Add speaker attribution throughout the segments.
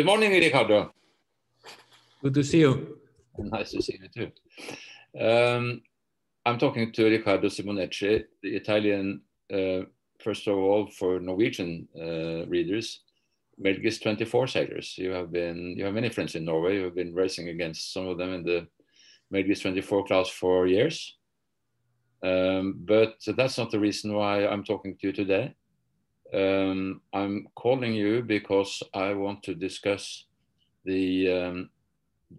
Speaker 1: Good morning, Ricardo.
Speaker 2: Good to see you.
Speaker 1: Nice to see you too. Um, I'm talking to Riccardo Simoneschi, the Italian, uh, first of all, for Norwegian uh, readers, Melges 24 sailors. You have been, you have many friends in Norway. You have been racing against some of them in the Melges 24 class for years. Um, but that's not the reason why I'm talking to you today. Um, I'm calling you because I want to discuss the um,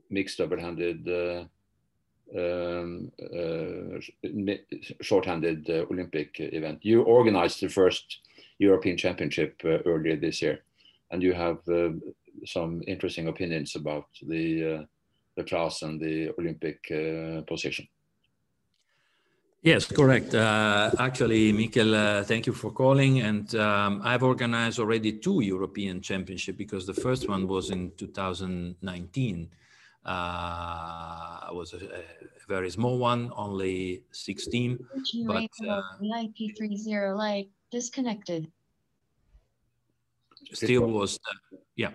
Speaker 1: mixed double-handed, uh, um, uh, short-handed uh, Olympic event. You organized the first European Championship uh, earlier this year, and you have uh, some interesting opinions about the uh, the class and the Olympic position.
Speaker 2: Yes, correct. Uh, actually, Mikel, uh, thank you for calling. And um, I've organized already two European Championship because the first one was in 2019. Uh, it was a, a, very small one, only 16. But uh,
Speaker 3: IP30 like disconnected.
Speaker 2: Still was, yeah,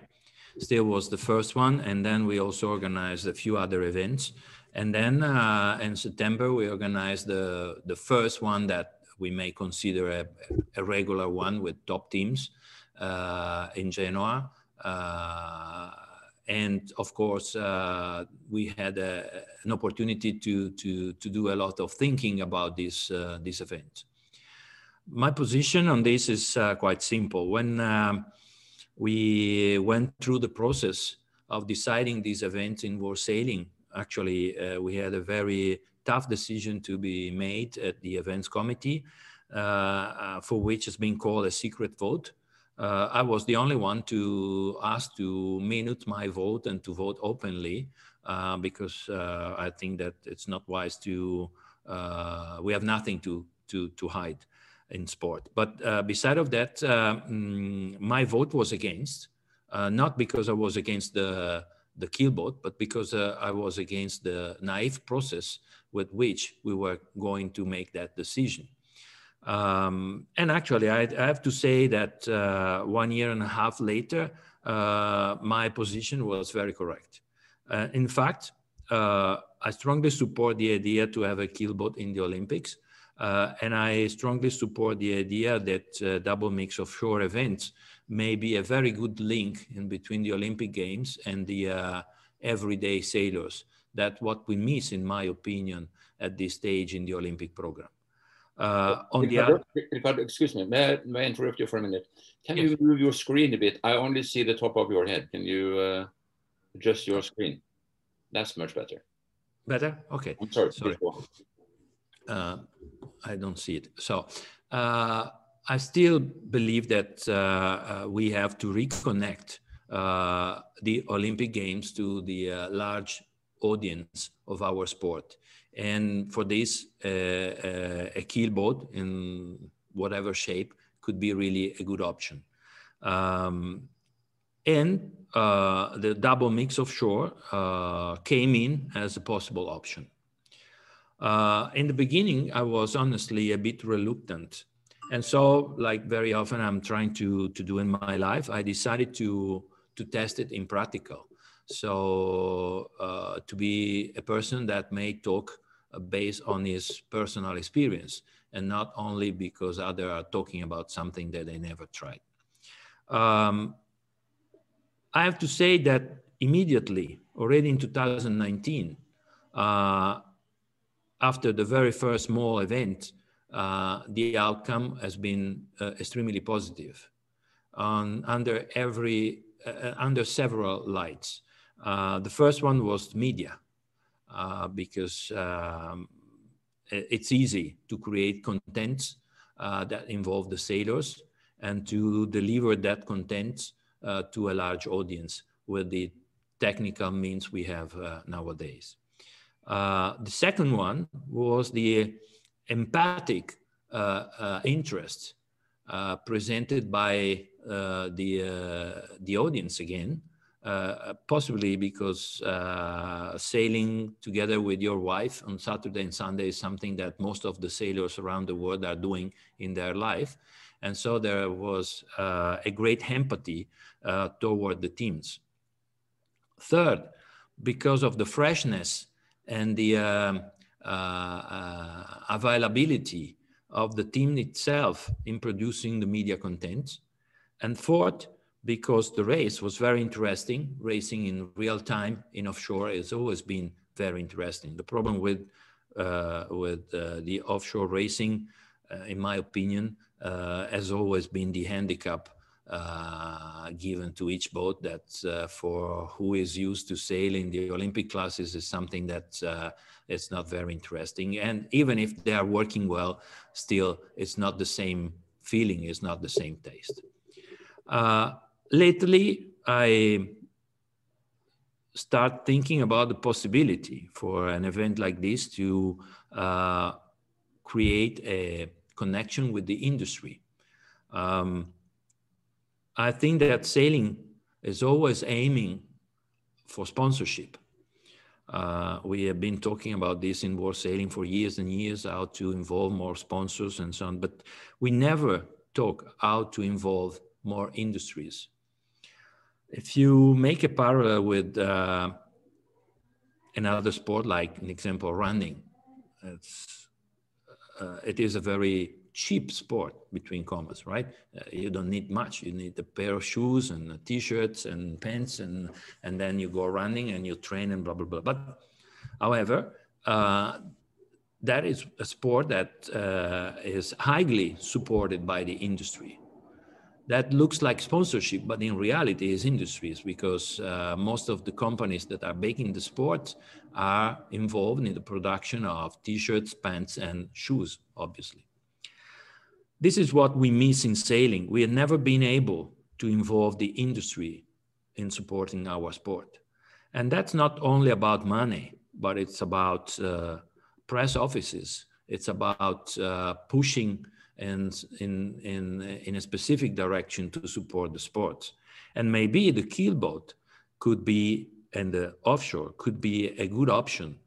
Speaker 2: still was the first one. And then we also organized a few other events. And then uh, in September, we organized the, the first one that we may consider a, a regular one with top teams uh, in Genoa. Uh, and of course, uh, we had a, an opportunity to, to, to do a lot of thinking about this, uh, this event. My position on this is uh, quite simple. When um, we went through the process of deciding this event in World Sailing actually, uh, we had a very tough decision to be made at the events committee, uh, uh, for which has been called a secret vote. Uh, I was the only one to ask to minute my vote and to vote openly uh, because uh, I think that it's not wise to, we have nothing to, to, to hide in sport. But beside of that, mm, my vote was against, not because I was against the the keelboat, but because uh, I was against the naive process with which we were going to make that decision. Um, and actually, I, I, have to say that uh, one year and a half later, uh, my position was very correct. Uh, in fact, uh, I strongly support the idea to have a keelboat in the Olympics. Uh, and I strongly support the idea that double mix of offshore events may be a very good link in between the Olympic Games and the uh, everyday sailors. That what we miss, in my opinion, at this stage in the Olympic program.
Speaker 1: Uh, on Ricardo, the Ricardo, excuse me, may I, may I, interrupt you for a minute? Can yes. you move your screen a bit? I only see the top of your head. Can you uh, adjust your screen? That's much better.
Speaker 2: Better? Okay.
Speaker 1: I'm sorry.
Speaker 2: sorry. Uh, I don't see it. So, uh, I still believe that uh, uh, we have to reconnect uh, the Olympic Games to the uh, large audience of our sport. And for this, uh, uh, a keelboat in whatever shape could be really a good option. Um, and the double mix offshore came in as a possible option. in the beginning, I was honestly a bit reluctant and so like very often i'm trying to to do in my life i decided to to test it in practical. So uh, to be a person that may talk uh, based on his personal experience and not only because others are talking about something that they never tried. Um, i have to say that immediately already in 2019 uh, after the very first small event uh, the outcome has been uh, extremely positive on, under every uh, uh under several lights. Uh, the first one was media, uh, because um, it's easy to create content that involve the sailors and to deliver that content to a large audience with the technical means we have nowadays. the second one was the empathic uh, uh, interest uh, presented by the, the audience again, possibly because sailing together with your wife on Saturday and Sunday is something that most of the sailors around the world are doing in their life. And so there was a great empathy toward the teams. Third, because of the freshness and the um, availability of the team itself in producing the media content. And fourth, because the race was very interesting. Racing in real time in offshore has always been very interesting. The problem with uh, with uh, the offshore racing, uh, in my opinion, uh, has always been the handicap uh, given to each boat that uh, for who is used to sailing the Olympic classes is something that it's not very interesting. And even if they are working well, still it's not the same feeling, it's not the same taste. Uh, lately, I start thinking about the possibility for an event like this to uh, create a connection with the industry. Um, I think that sailing is always aiming for sponsorship. Uh, we have been talking about this in World Sailing for years and years, how to involve more sponsors and so on, but we never talk how to involve more industries. If you make a parallel with uh, another sport, like an example, running, it's, uh, it is a very cheap sport between commas, right? Uh, you don't need much. You need a pair of shoes and t-shirts and pants, and and then you go running and you train and blah blah blah. But however, uh, that is a sport that uh, is highly supported by the industry. That looks like sponsorship, but in reality is industries because uh, most of the companies that are making the sport are involved in the production of t-shirts, pants, and shoes, obviously. This is what we miss in sailing. We have never been able to involve the industry in supporting our sport. And that's not only about money, but it's about uh, press offices. It's about uh, pushing and in, in, in a specific direction to support the sports. And maybe the keelboat could be, and the offshore could be a good option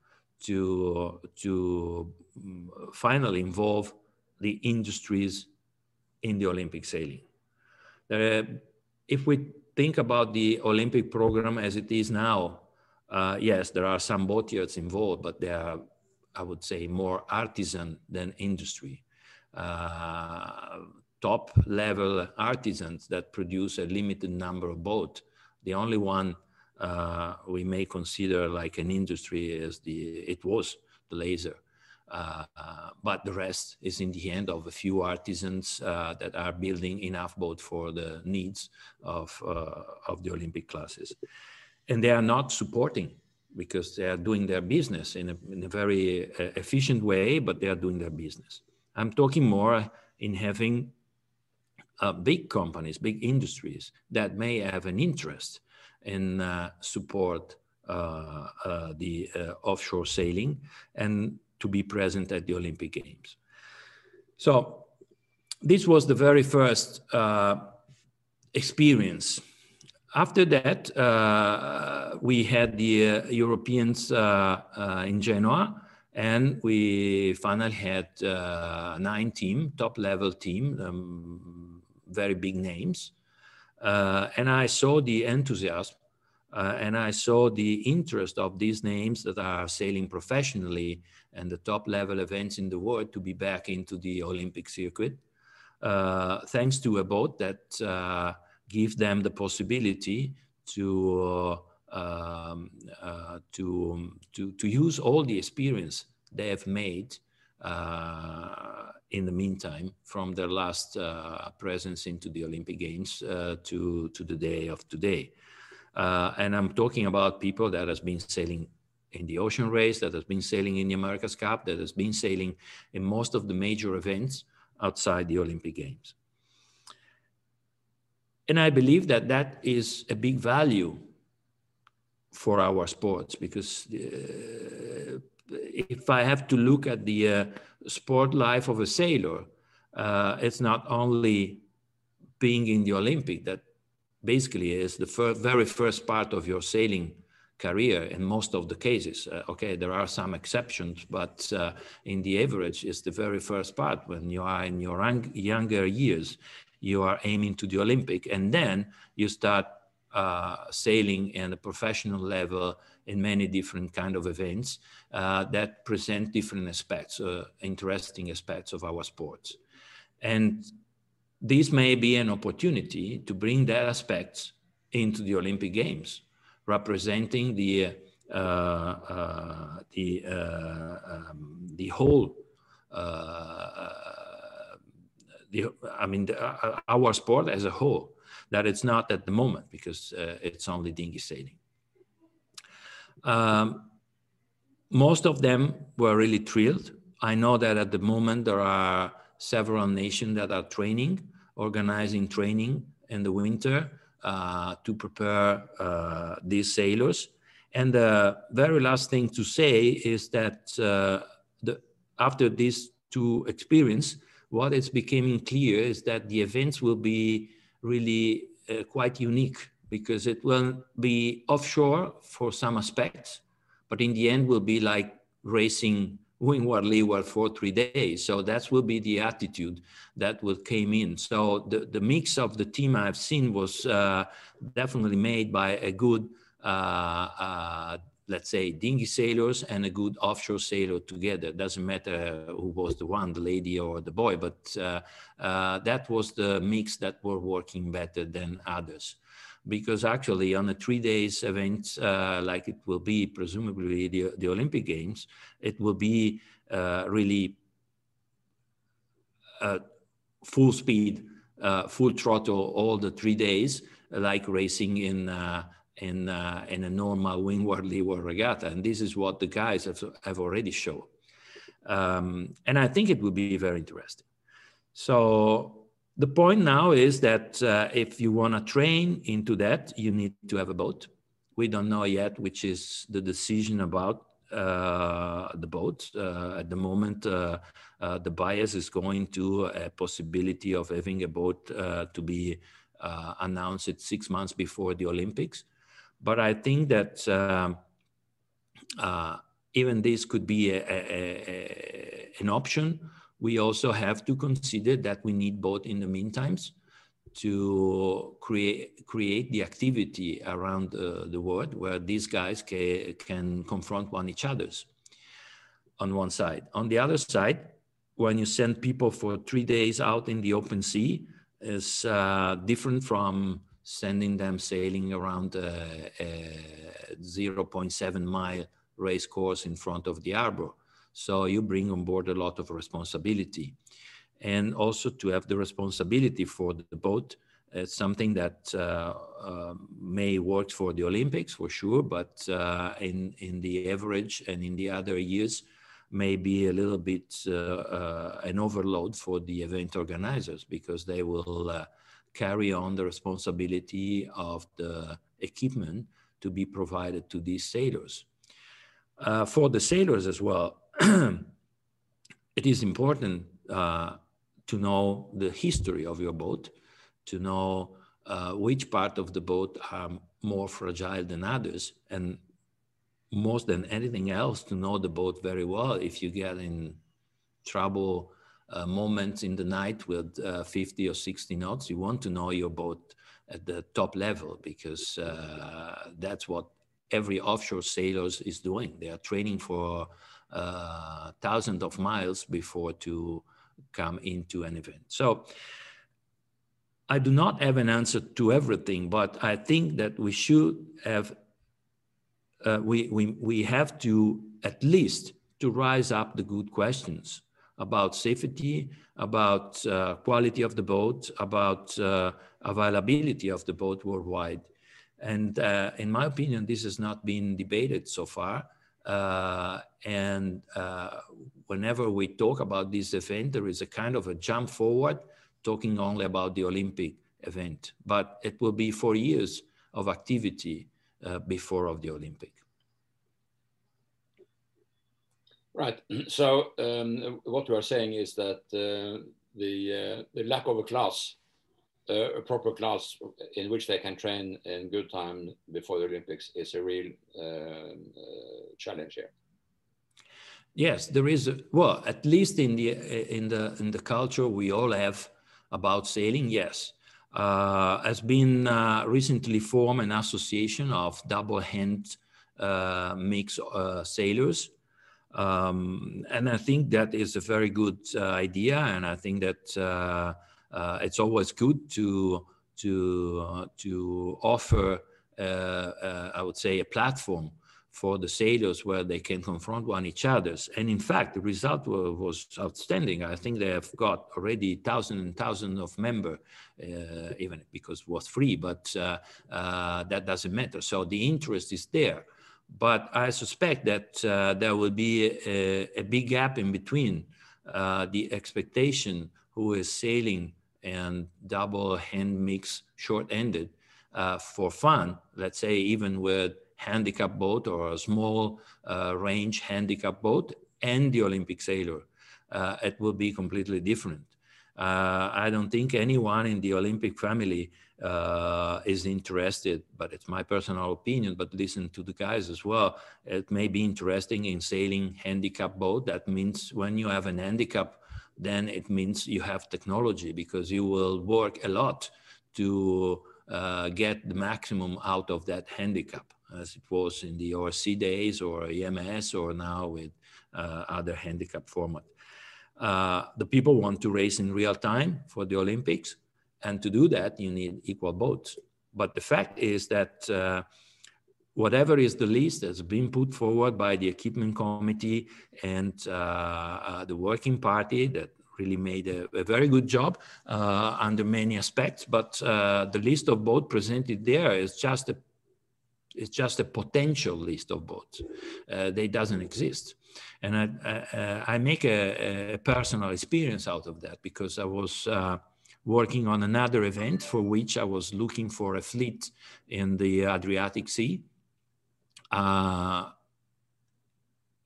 Speaker 2: to, to mm, finally involve the industries in the Olympic sailing. Uh, if we think about the Olympic program as it is now, uh, yes, there are some boatyards involved, but they are, I would say, more artisan than industry. Uh, top level artisans that produce a limited number of boats. The only one uh, we may consider like an industry is the, it was the laser. Uh, but the rest is in the hand of a few artisans uh, that are building enough boat for the needs of, uh, of the Olympic classes. And they are not supporting because they are doing their business in a, in a very uh, efficient way, but they are doing their business. I'm talking more in having uh, big companies, big industries that may have an interest in uh, support the offshore sailing and to be present at the Olympic Games. So this was the very first uh, experience. After that, uh, we had the uh, Europeans uh, uh, in Genoa, and we finally had nine team, top level team, um, very big names. and I saw the enthusiasm uh, and I saw the interest of these names that are sailing professionally and the top level events in the world to be back into the Olympic circuit, uh, thanks to a boat that uh, gives them the possibility to, uh, um, uh, to, to, to use all the experience they have made uh, in the meantime from their last presence into the Olympic Games to, to the day of today. And I'm talking about people that has been sailing in the ocean race, that has been sailing in the America's Cup, that has been sailing in most of the major events outside the Olympic Games. And I believe that that is a big value for our sports because uh, if I have to look at the uh, sport life of a sailor, uh, it's not only being in the Olympic that basically is the very first part of your sailing career in most of the cases. Uh, okay, there are some exceptions, but uh, in the average, it's the very first part when you are in your younger years. You are aiming to the Olympic, and then you start uh, sailing in a professional level in many different kind of events uh, that present different aspects, uh, interesting aspects of our sports. And this may be an opportunity to bring that aspects into the Olympic Games, representing the uh, uh, the uh, um, the whole the I mean the, our sport as a whole. That it's not at the moment because it's only dinghy sailing. Um, most of them were really thrilled. I know that at the moment there are several nations that are training, organizing training in the winter uh, to prepare uh, these sailors. And the very last thing to say is that uh, the, after these two experience, what is becoming clear is that the events will be really uh, quite unique because it will be offshore for some aspects, but in the end will be like racing windward leeward for three days. So that will be the attitude that will came in. So the, the mix of the team I've seen was uh, definitely made by a good, uh, uh, let's say, dinghy sailors and a good offshore sailor together. Doesn't matter who was the one, the lady or the boy, but uh, uh, that was the mix that were working better than others because actually on a three days event uh, like it will be presumably the, the olympic games it will be uh, really uh, full speed uh, full throttle all the three days like racing in uh, in uh, in a normal windward leeward regatta. And this is what the guys have, have already shown. Um, and i think it will be very interesting. So the point now is that uh, if you want to train into that, you need to have a boat. We don't know yet which is the decision about uh, the boat. Uh, at the moment, uh, uh, the bias is going to a possibility of having a boat uh, to be announced six months before the Olympics. But I think that um, even this could be a, a, a, an option we also have to consider that we need both in the meantimes to create create the activity around uh, the world where these guys ca can confront one each other's on one side. On the other side, when you send people for three days out in the open sea, is uh, different from sending them sailing around a, a 0.7 mile race course in front of the harbor. So you bring on board a lot of responsibility. And also to have the responsibility for the boat, it's something that uh, uh, may work for the Olympics for sure, but uh, in, in the average and in the other years, may be a little bit uh, uh, an overload for the event organizers because they will uh, carry on the responsibility of the equipment to be provided to these sailors. for the sailors as well, it is important uh, to know the history of your boat, to know uh, which part of the boat are more fragile than others, and most than anything else, to know the boat very well. If you get in trouble uh, moments in the night with uh, 50 or 60 knots, you want to know your boat at the top level because uh, that's what every offshore sailors is doing. They are training for uh, thousands of miles before to come into an event. So I do not have an answer to everything, but I think that we should have, uh, we, we, we have to at least to rise up the good questions about safety, about uh, quality of the boat, about uh, availability of the boat worldwide. And uh, in my opinion, this has not been debated so far. Uh, and uh, whenever we talk about this event, there is a kind of a jump forward, talking only about the Olympic event. But it will be four years of activity uh, before of the Olympic.
Speaker 1: Right. So um, what we are saying is that uh, the uh, the lack of a class uh, a proper class in which they can train in good time before the Olympics is a real uh, uh, challenge here.
Speaker 2: Yes, there is. A, well, at least in the in the in the culture we all have about sailing. Yes, uh, has been uh, recently formed an association of double hand uh, mix uh, sailors. Um, and I think that is a very good uh, idea. And I think that uh, it's always good to, to, to offer, I would say, a platform for the sailors where they can confront one each other's. And in fact, the result was outstanding. I think they have got already thousands and thousands of members, uh, even because it was free, but uh, uh, that doesn't matter. So the interest is there. But I suspect that uh, there will be a, a, big gap in between uh, the expectation who is sailing and double hand mix short-handed uh, for fun, let's say even with handicap boat or a small uh, range handicap boat and the Olympic sailor. Uh, it will be completely different. Uh, I don't think anyone in the Olympic family uh, is interested, but it's my personal opinion, but listen to the guys as well. It may be interesting in sailing handicap boat. That means when you have an handicap, then it means you have technology because you will work a lot to uh, get the maximum out of that handicap as it was in the ORC days or IMS or now with uh, other handicap format. Uh, the people want to race in real time for the Olympics. And to do that, you need equal boats. But the fact is that uh, whatever is the list that's been put forward by the equipment committee and uh, uh, the working party that really made a, a very good job uh, under many aspects. But the list of boats presented there is just a it's just a potential list of boats. Uh, they doesn't exist. And I, I, I make a, a, personal experience out of that because I was uh, working on another event for which I was looking for a fleet in the Adriatic Sea. Uh,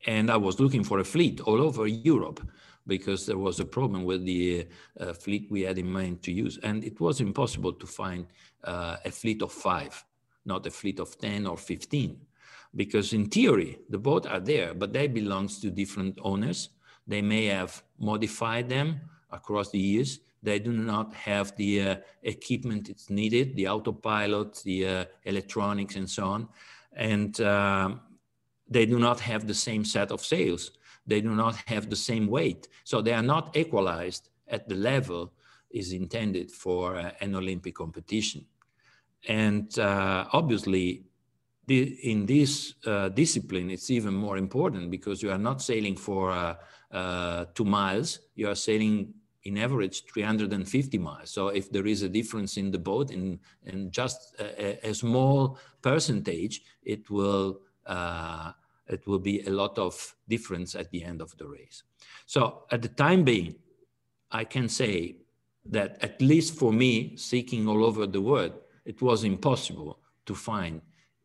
Speaker 2: and I was looking for a fleet all over Europe because there was a problem with the uh, fleet we had in mind to use. And it was impossible to find uh, a fleet of five not a fleet of 10 or 15. Because in theory, the boats are there, but they belong to different owners. They may have modified them across the years. They do not have the uh, equipment that's needed, the autopilot, the uh, electronics, and so on. And um, they do not have the same set of sails. They do not have the same weight. So they are not equalized at the level is intended for uh, an Olympic competition. And uh, obviously, the, in this uh, discipline, it's even more important because you are not sailing for uh, uh two miles, you are sailing in average 350 miles. So if there is a difference in the boat in, in just a, a small percentage, it will, uh, it will be a lot of difference at the end of the race. So at the time being, I can say that at least for me, seeking all over the world, it was impossible to find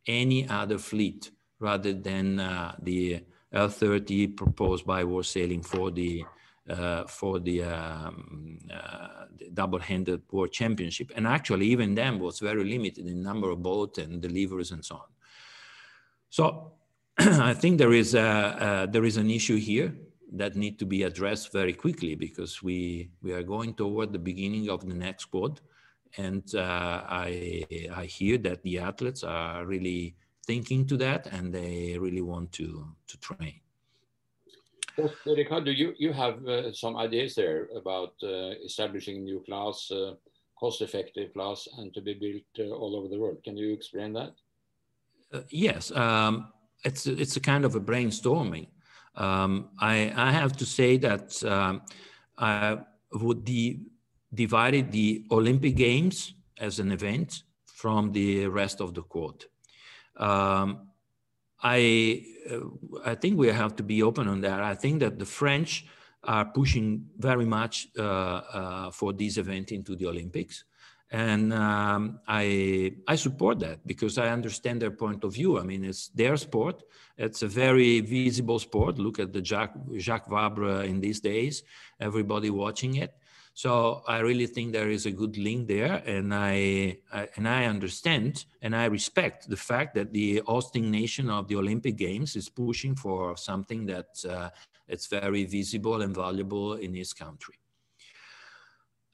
Speaker 2: any other fleet rather than uh, the L30 proposed by World Sailing for the uh, for the, um, uh, the, double-handed World Championship, and actually even then was very limited in number of boats and deliveries and so on. So I think there is a, there is an issue here that need to be addressed very quickly because we we are going toward the beginning of the next quad and uh, I, I hear that the athletes are really thinking to that and they really want to, to train.
Speaker 1: Ricardo, you, you have uh, some ideas there about uh, establishing new class, uh, cost-effective class, and to be built uh, all over the world. Can you explain that?
Speaker 2: Uh, yes, um, it's it's a kind of a brainstorming. Um, I I have to say that um, I would the divided the Olympic Games as an event from the rest of the quad. Um, I uh, I think we have to be open on that. I think that the French are pushing very much uh, uh, for this event into the Olympics, and um, I I support that because I understand their point of view. I mean, it's their sport. It's a very visible sport. Look at the Jacques Jacques Vabre in these days. Everybody watching it. So I really think there is a good link there, and I, I, and I understand and I respect the fact that the hosting nation of the Olympic Games is pushing for something that uh, it's very visible and valuable in his country.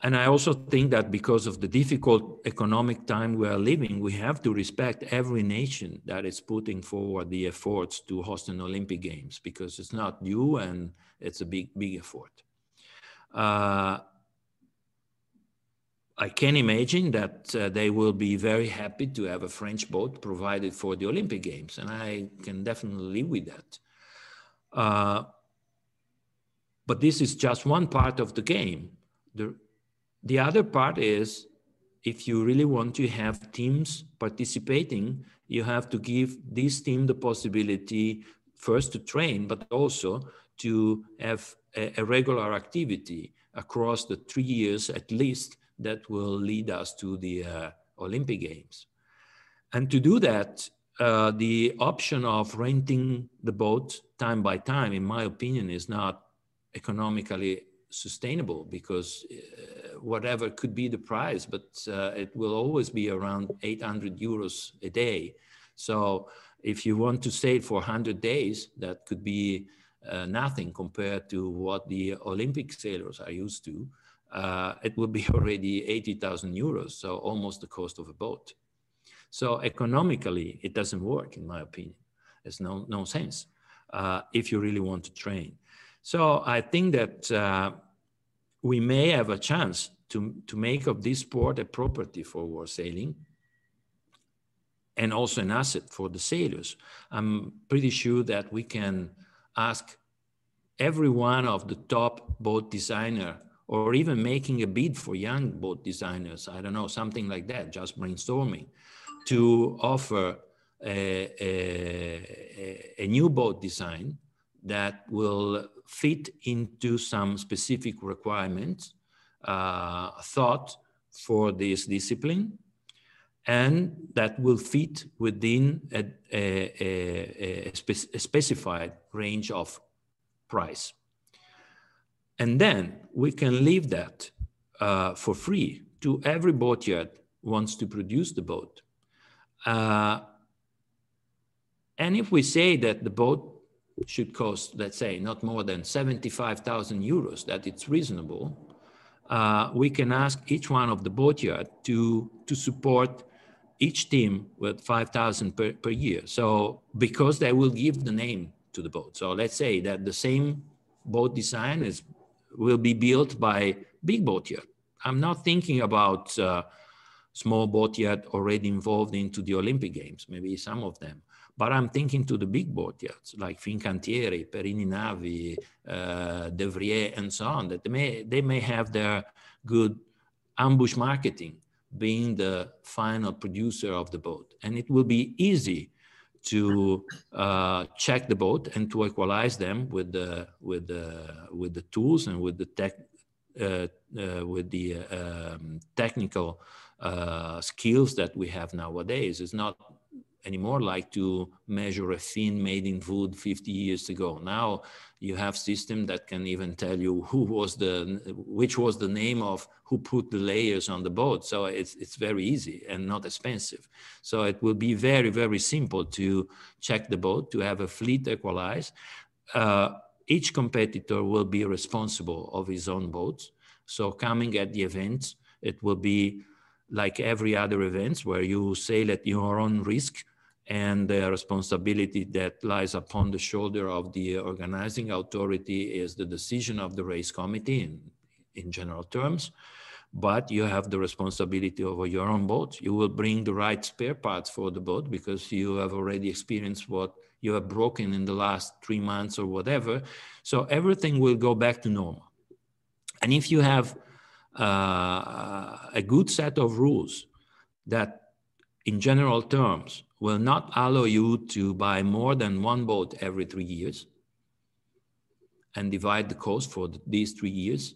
Speaker 2: and I also think that because of the difficult economic time we are living, we have to respect every nation that is putting forward the efforts to host an Olympic Games because it's not new and it's a big, big effort. Uh, I can imagine that uh, they will be very happy to have a French boat provided for the Olympic Games, and I can definitely live with that. Uh, but this is just one part of the game. The, the other part is if you really want to have teams participating, you have to give this team the possibility first to train, but also to have a, a regular activity across the three years at least that will lead us to the uh, Olympic Games. And to do that, uh, the option of renting the boat time by time, in my opinion, is not economically sustainable because uh, whatever could be the price, but uh, it will always be around 800 euros a day. So if you want to stay for 100 days, that could be uh, nothing compared to what the Olympic sailors are used to uh, it would be already 80,000 euros, so almost the cost of a boat. So economically, it doesn't work, in my opinion. It's no, no sense uh, if you really want to train. So I think that uh, we may have a chance to, to make of this sport a property for World Sailing and also an asset for the sailors. I'm pretty sure that we can ask every one of the top boat designer or even making a bid for young boat designers, I don't know, something like that, just brainstorming, to offer a, a, a new boat design that will fit into some specific requirements uh, thought for this discipline and that will fit within a, a, a, specified range of price. And then we can leave that uh, for free to every boatyard wants to produce the boat. Uh, and if we say that the boat should cost, let's say, not more than 75,000 euros, that it's reasonable, uh, we can ask each one of the boatyard to, to support each team with 5,000 per, per year. So because they will give the name to the boat. So let's say that the same boat design is will be built by big boat yacht. I'm not thinking about uh, small boat yacht already involved into the Olympic Games, maybe some of them. But I'm thinking to the big boat yachts like Fincantieri, Perini Navi, uh, Devrier, and so on, that they may, they may have their good ambush marketing being the final producer of the boat. And it will be easy to uh, check the boat and to equalize them with the with the with the tools and with the tech uh, uh, with the um, technical uh, skills that we have nowadays. It's not anymore like to measure a fin made in wood 50 years ago. Now you have system that can even tell you who was the, which was the name of who put the layers on the boat. So it's, it's very easy and not expensive. So it will be very, very simple to check the boat, to have a fleet equalize. Uh, each competitor will be responsible of his own boat. So coming at the event, it will be like every other events where you sail at your own risk and the responsibility that lies upon the shoulder of the organizing authority is the decision of the race committee in, in general terms. But you have the responsibility over your own boat. You will bring the right spare parts for the boat because you have already experienced what you have broken in the last three months or whatever. So everything will go back to normal. And if you have uh, a good set of rules that in general terms will not allow you to buy more than one boat every three years and divide the cost for these three years,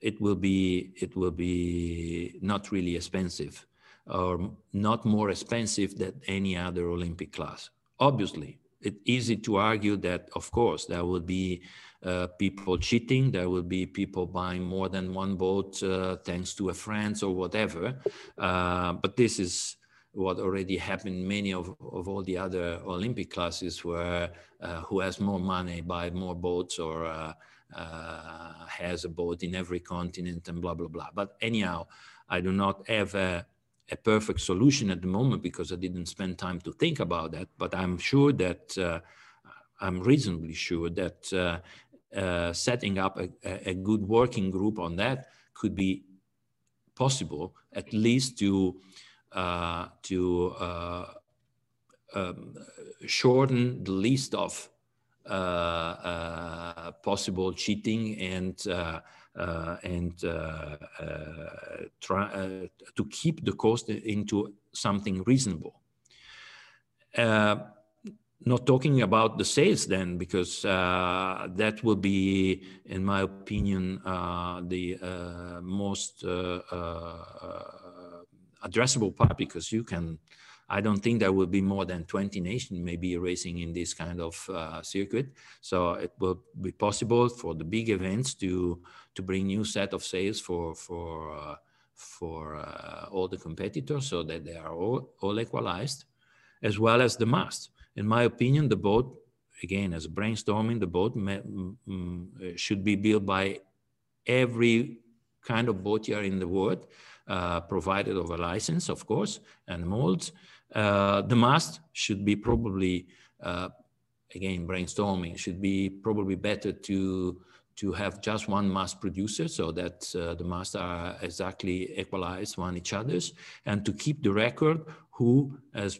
Speaker 2: it will be it will be not really expensive or not more expensive than any other Olympic class. Obviously, it's easy to argue that, of course, there will be uh, people cheating, there will be people buying more than one boat uh, thanks to a friend or whatever. Uh, but this is what already happened many of, of all the other Olympic classes where uh, who has more money buy more boats or uh, uh, has a boat in every continent and blah blah blah. But anyhow, I do not have a, a perfect solution at the moment because I didn't spend time to think about that. But I'm sure that uh, I'm reasonably sure that uh, uh, setting up a, a, good working group on that could be possible, at least to to uh, um, shorten the list of uh, uh, possible cheating and uh, and try to keep the cost into something reasonable. Not talking about the sails then because uh, that will be in my opinion uh, the uh, most addressable part because you can I don't think there will be more than 20 nations maybe racing in this kind of uh, circuit. So it will be possible for the big events to to bring new set of sails for for uh, for uh, all the competitors so that they are all, all equalized, as well as the mast. In my opinion, the boat again as brainstorming, the boat mm, should be built by every kind of boatyard in the world, uh, provided of a license, of course, and molds. Uh, the mast should be probably, uh, again, brainstorming, should be probably better to to have just one mast producer so that uh, the masts are exactly equalized one each other's and to keep the record who has,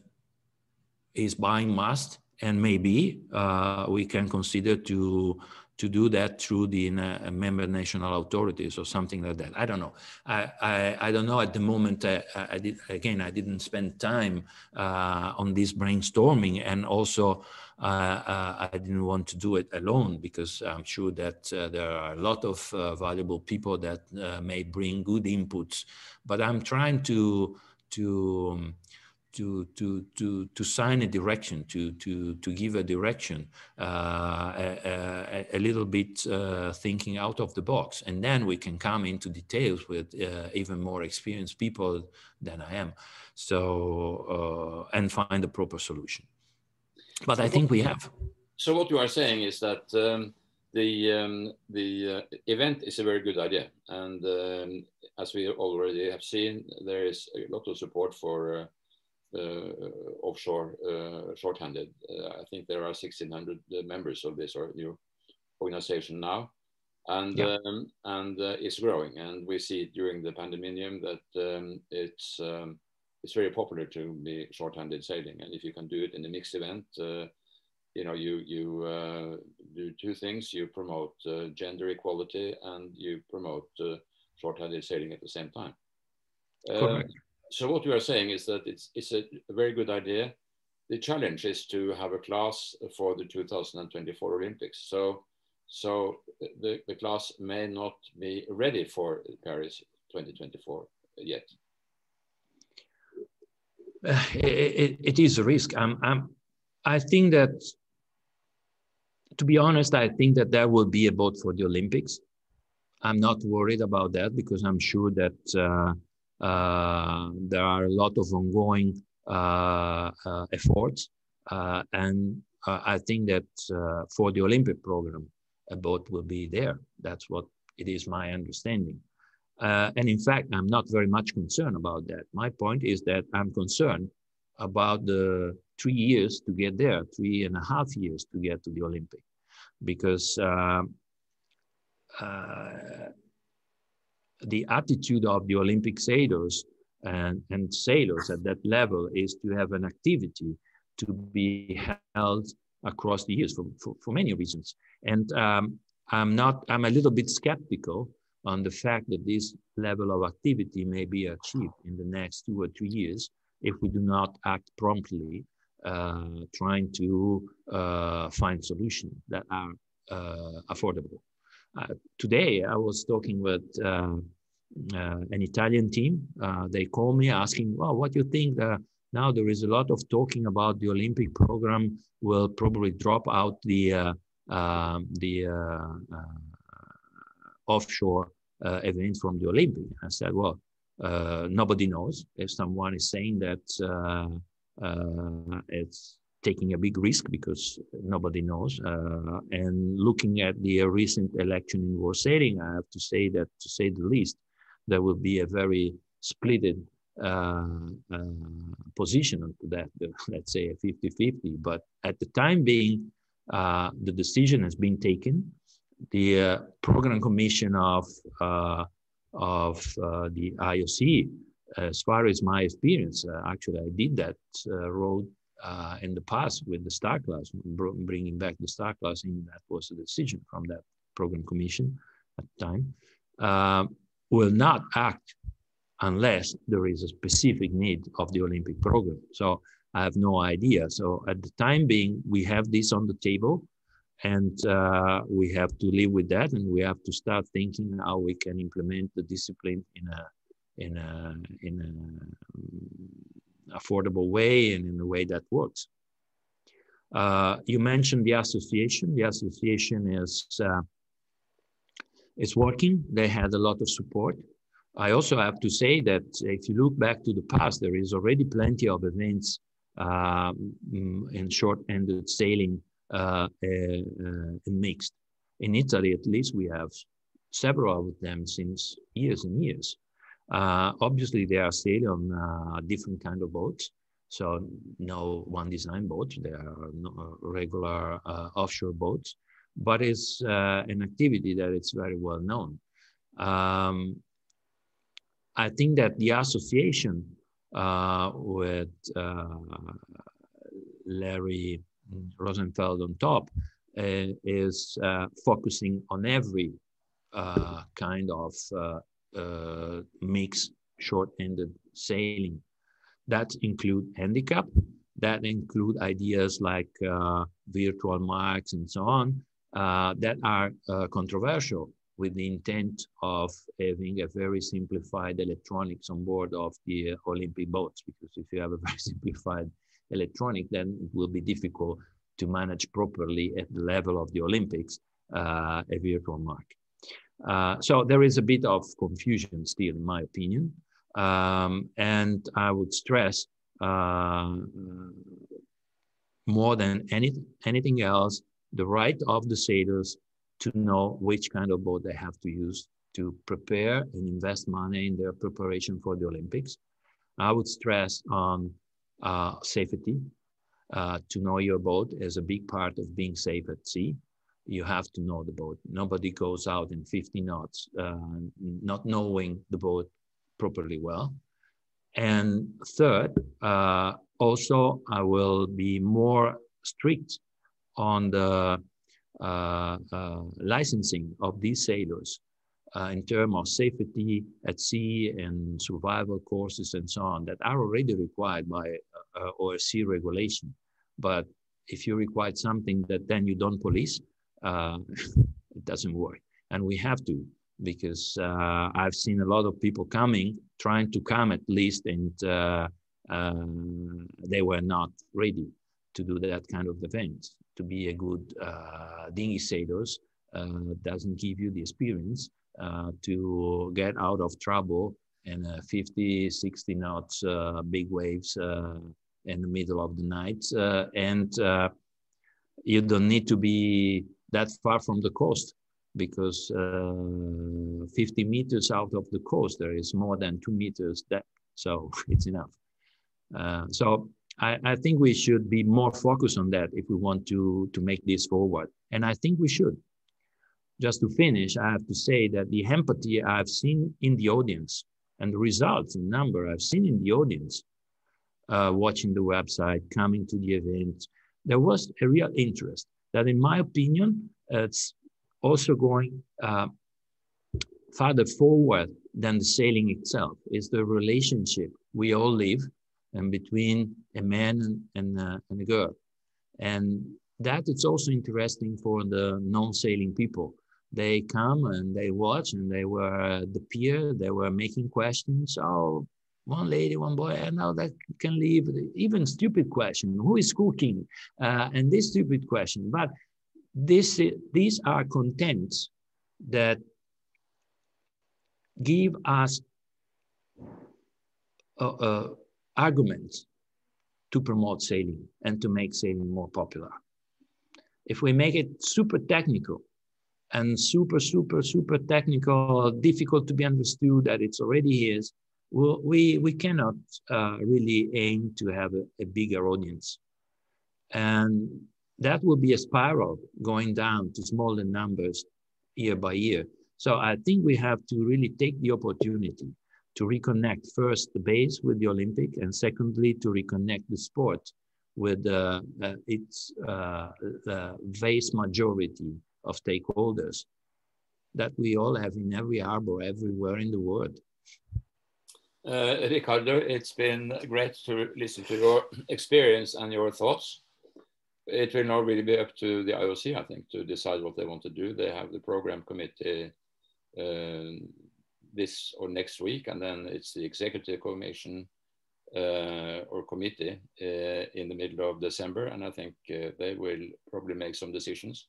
Speaker 2: is buying mast and maybe uh, we can consider to to do that through the uh, member national authorities or something like that. I don't know. I, I, I don't know at the moment. Uh, I did again. I didn't spend time uh, on this brainstorming, and also uh, uh, I didn't want to do it alone because I'm sure that uh, there are a lot of valuable people that may bring good inputs. But I'm trying to to um, to to to to sign a direction to to to give a direction uh, a, a, a, little bit uh, thinking out of the box. And then we can come into details with uh, even more experienced people than i am. So uh, and find the proper solution. But i think we have.
Speaker 1: So what you are saying is that um, the um, the uh, event is a very good idea. And um, as we already have seen there is a lot of support for uh, uh, offshore uh, shorthanded. Uh, I think there are 1,600 members of this or new organization now, and yeah. um, and it's growing. And we see during the pandemic that um, it's um, it's very popular to be shorthanded sailing. And if you can do it in a mixed event, you know you you uh, do two things you promote uh, gender equality and you promote uh, short-handed sailing at the same time Correct so what we are saying is that it's, it's a, very good idea. The challenge is to have a class for the 2024 Olympics. So, so the, the class may not be ready for Paris 2024 yet.
Speaker 2: Uh, it, it is a risk. I'm, I'm, I think that, to be honest, I think that there will be a boat for the Olympics. I'm not worried about that because I'm sure that uh, there are a lot of ongoing uh, uh, efforts, and I think that for the Olympic program, a boat will be there. That's what it is my understanding. Uh, and in fact, I'm not very much concerned about that. My point is that I'm concerned about the three years to get there, three and a half years to get to the Olympic, because uh, uh, the attitude of the Olympic sailors and, and sailors at that level is to have an activity to be held across the years for, for, for many reasons. And um, I'm not, I'm a little bit skeptical on the fact that this level of activity may be achieved in the next two or three years if we do not act promptly, uh, trying to uh, find solutions that are uh, affordable. Uh, today, I was talking with uh, uh, an Italian team. Uh, they call me asking, "Well, what do you think?" now there is a lot of talking about the Olympic program will probably drop out the uh, um, the offshore events from the Olympic. I said, "Well, nobody knows. If someone is saying that." Uh, it's taking a big risk because nobody knows. Uh, and looking at the recent election in World Sailing, I have to say that, to say the least, there will be a very splitted uh, uh, position to that, let's say a 50 50. But at the time being, uh, the decision has been taken. The uh, program commission of, uh, of the IOC, as far as my experience, actually, I did that road uh, in the past with the star class, bringing back the star class, and that was a decision from that program commission at the time, uh, will not act unless there is a specific need of the Olympic program. So I have no idea. So at the time being, we have this on the table and uh, we have to live with that and we have to start thinking how we can implement the discipline in a in a in a affordable way and in a way that works. Uh, you mentioned the association. The association is uh, is working. They had a lot of support. I also have to say that if you look back to the past, there is already plenty of events uh, in short-handed sailing uh, uh, and mixed. In Italy, at least, we have several of them since years and years. Uh, obviously, they are sailing on uh, different kind of boats. So no one design boat. They are no regular uh, offshore boats, but it's uh, an activity that it's very well known. Um, I think that the association uh, with uh, Larry Rosenfeld on top is focusing on every kind of uh, mix short-handed sailing. That include handicap, that include ideas like uh, virtual marks and so on, uh, that are controversial with the intent of having a very simplified electronics on board of the Olympic boats. Because if you have a very simplified electronic, then it will be difficult to manage properly at the level of the Olympics uh, a virtual mark. Uh, so there is a bit of confusion still, in my opinion. Um, and I would stress uh, more than any, anything else the right of the sailors to know which kind of boat they have to use to prepare and invest money in their preparation for the Olympics. I would stress on uh, safety. Uh, to know your boat is a big part of being safe at sea you have to know the boat. Nobody goes out in 50 knots, uh, not knowing the boat properly well. And third, uh, also, I will be more strict on the uh, uh licensing of these sailors uh, in terms of safety at sea and survival courses and so on that are already required by uh, ORC regulation. But if you require something that then you don't police, uh, it doesn't work. And we have to, because uh, I've seen a lot of people coming, trying to come at least, and uh, um, they were not ready to do that kind of event. To be a good uh, dinghy sailors uh, doesn't give you the experience uh, to get out of trouble in 50, 60 knots, big waves in the middle of the night. and you don't need to be that far from the coast because uh, 50 meters out of the coast there is more than two meters depth so it's enough. Uh, so I, I, think we should be more focused on that if we want to to make this forward. And i think we should. Just to finish i have to say that the empathy i've seen in the audience and the results in number i've seen in the audience uh, watching the website coming to the event there was a real interest that, in my opinion, it's also going uh, farther forward than the sailing itself. Is the relationship we all live and between a man and, and, uh, and a girl. And that it's also interesting for the non-sailing people. They come and they watch and they were the peer, they were making questions. Oh, one lady, one boy, and now that can leave even stupid question, who is cooking? Uh, and this stupid question. But this, these are contents that give us uh, uh, arguments to promote sailing and to make sailing more popular. If we make it super technical and super, super, super technical, difficult to be understood that it's already is, we, we cannot uh, really aim to have a, a bigger audience. And that will be a spiral going down to smaller numbers year by year. So I think we have to really take the opportunity to reconnect first the base with the Olympic, and secondly to reconnect the sport with uh, uh, its uh, vast majority of stakeholders that we all have in every harbor everywhere in the world.
Speaker 1: Uh, Riccardo, it's been great to listen to your experience and your thoughts. It will now really be up to the IOC, I think, to decide what they want to do. They have the program committee uh, this or next week, and then it's the executive commission uh, or committee uh, in the middle of December, and I think uh, they will probably make some decisions.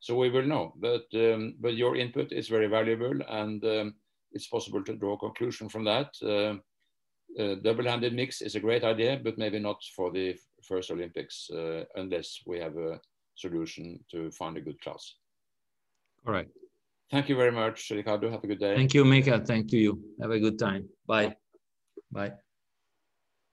Speaker 1: So we will know. But um, but your input is very valuable, and um, it's possible to draw a conclusion from that. Uh, uh, double-handed mix is a great idea, but maybe not for the first Olympics uh, unless we have a solution to find a good class.
Speaker 2: All right.
Speaker 1: Thank you very much, Riccardo. Have a good day.
Speaker 2: Thank you, Mika. Thank you. Have a good time. Bye. Bye.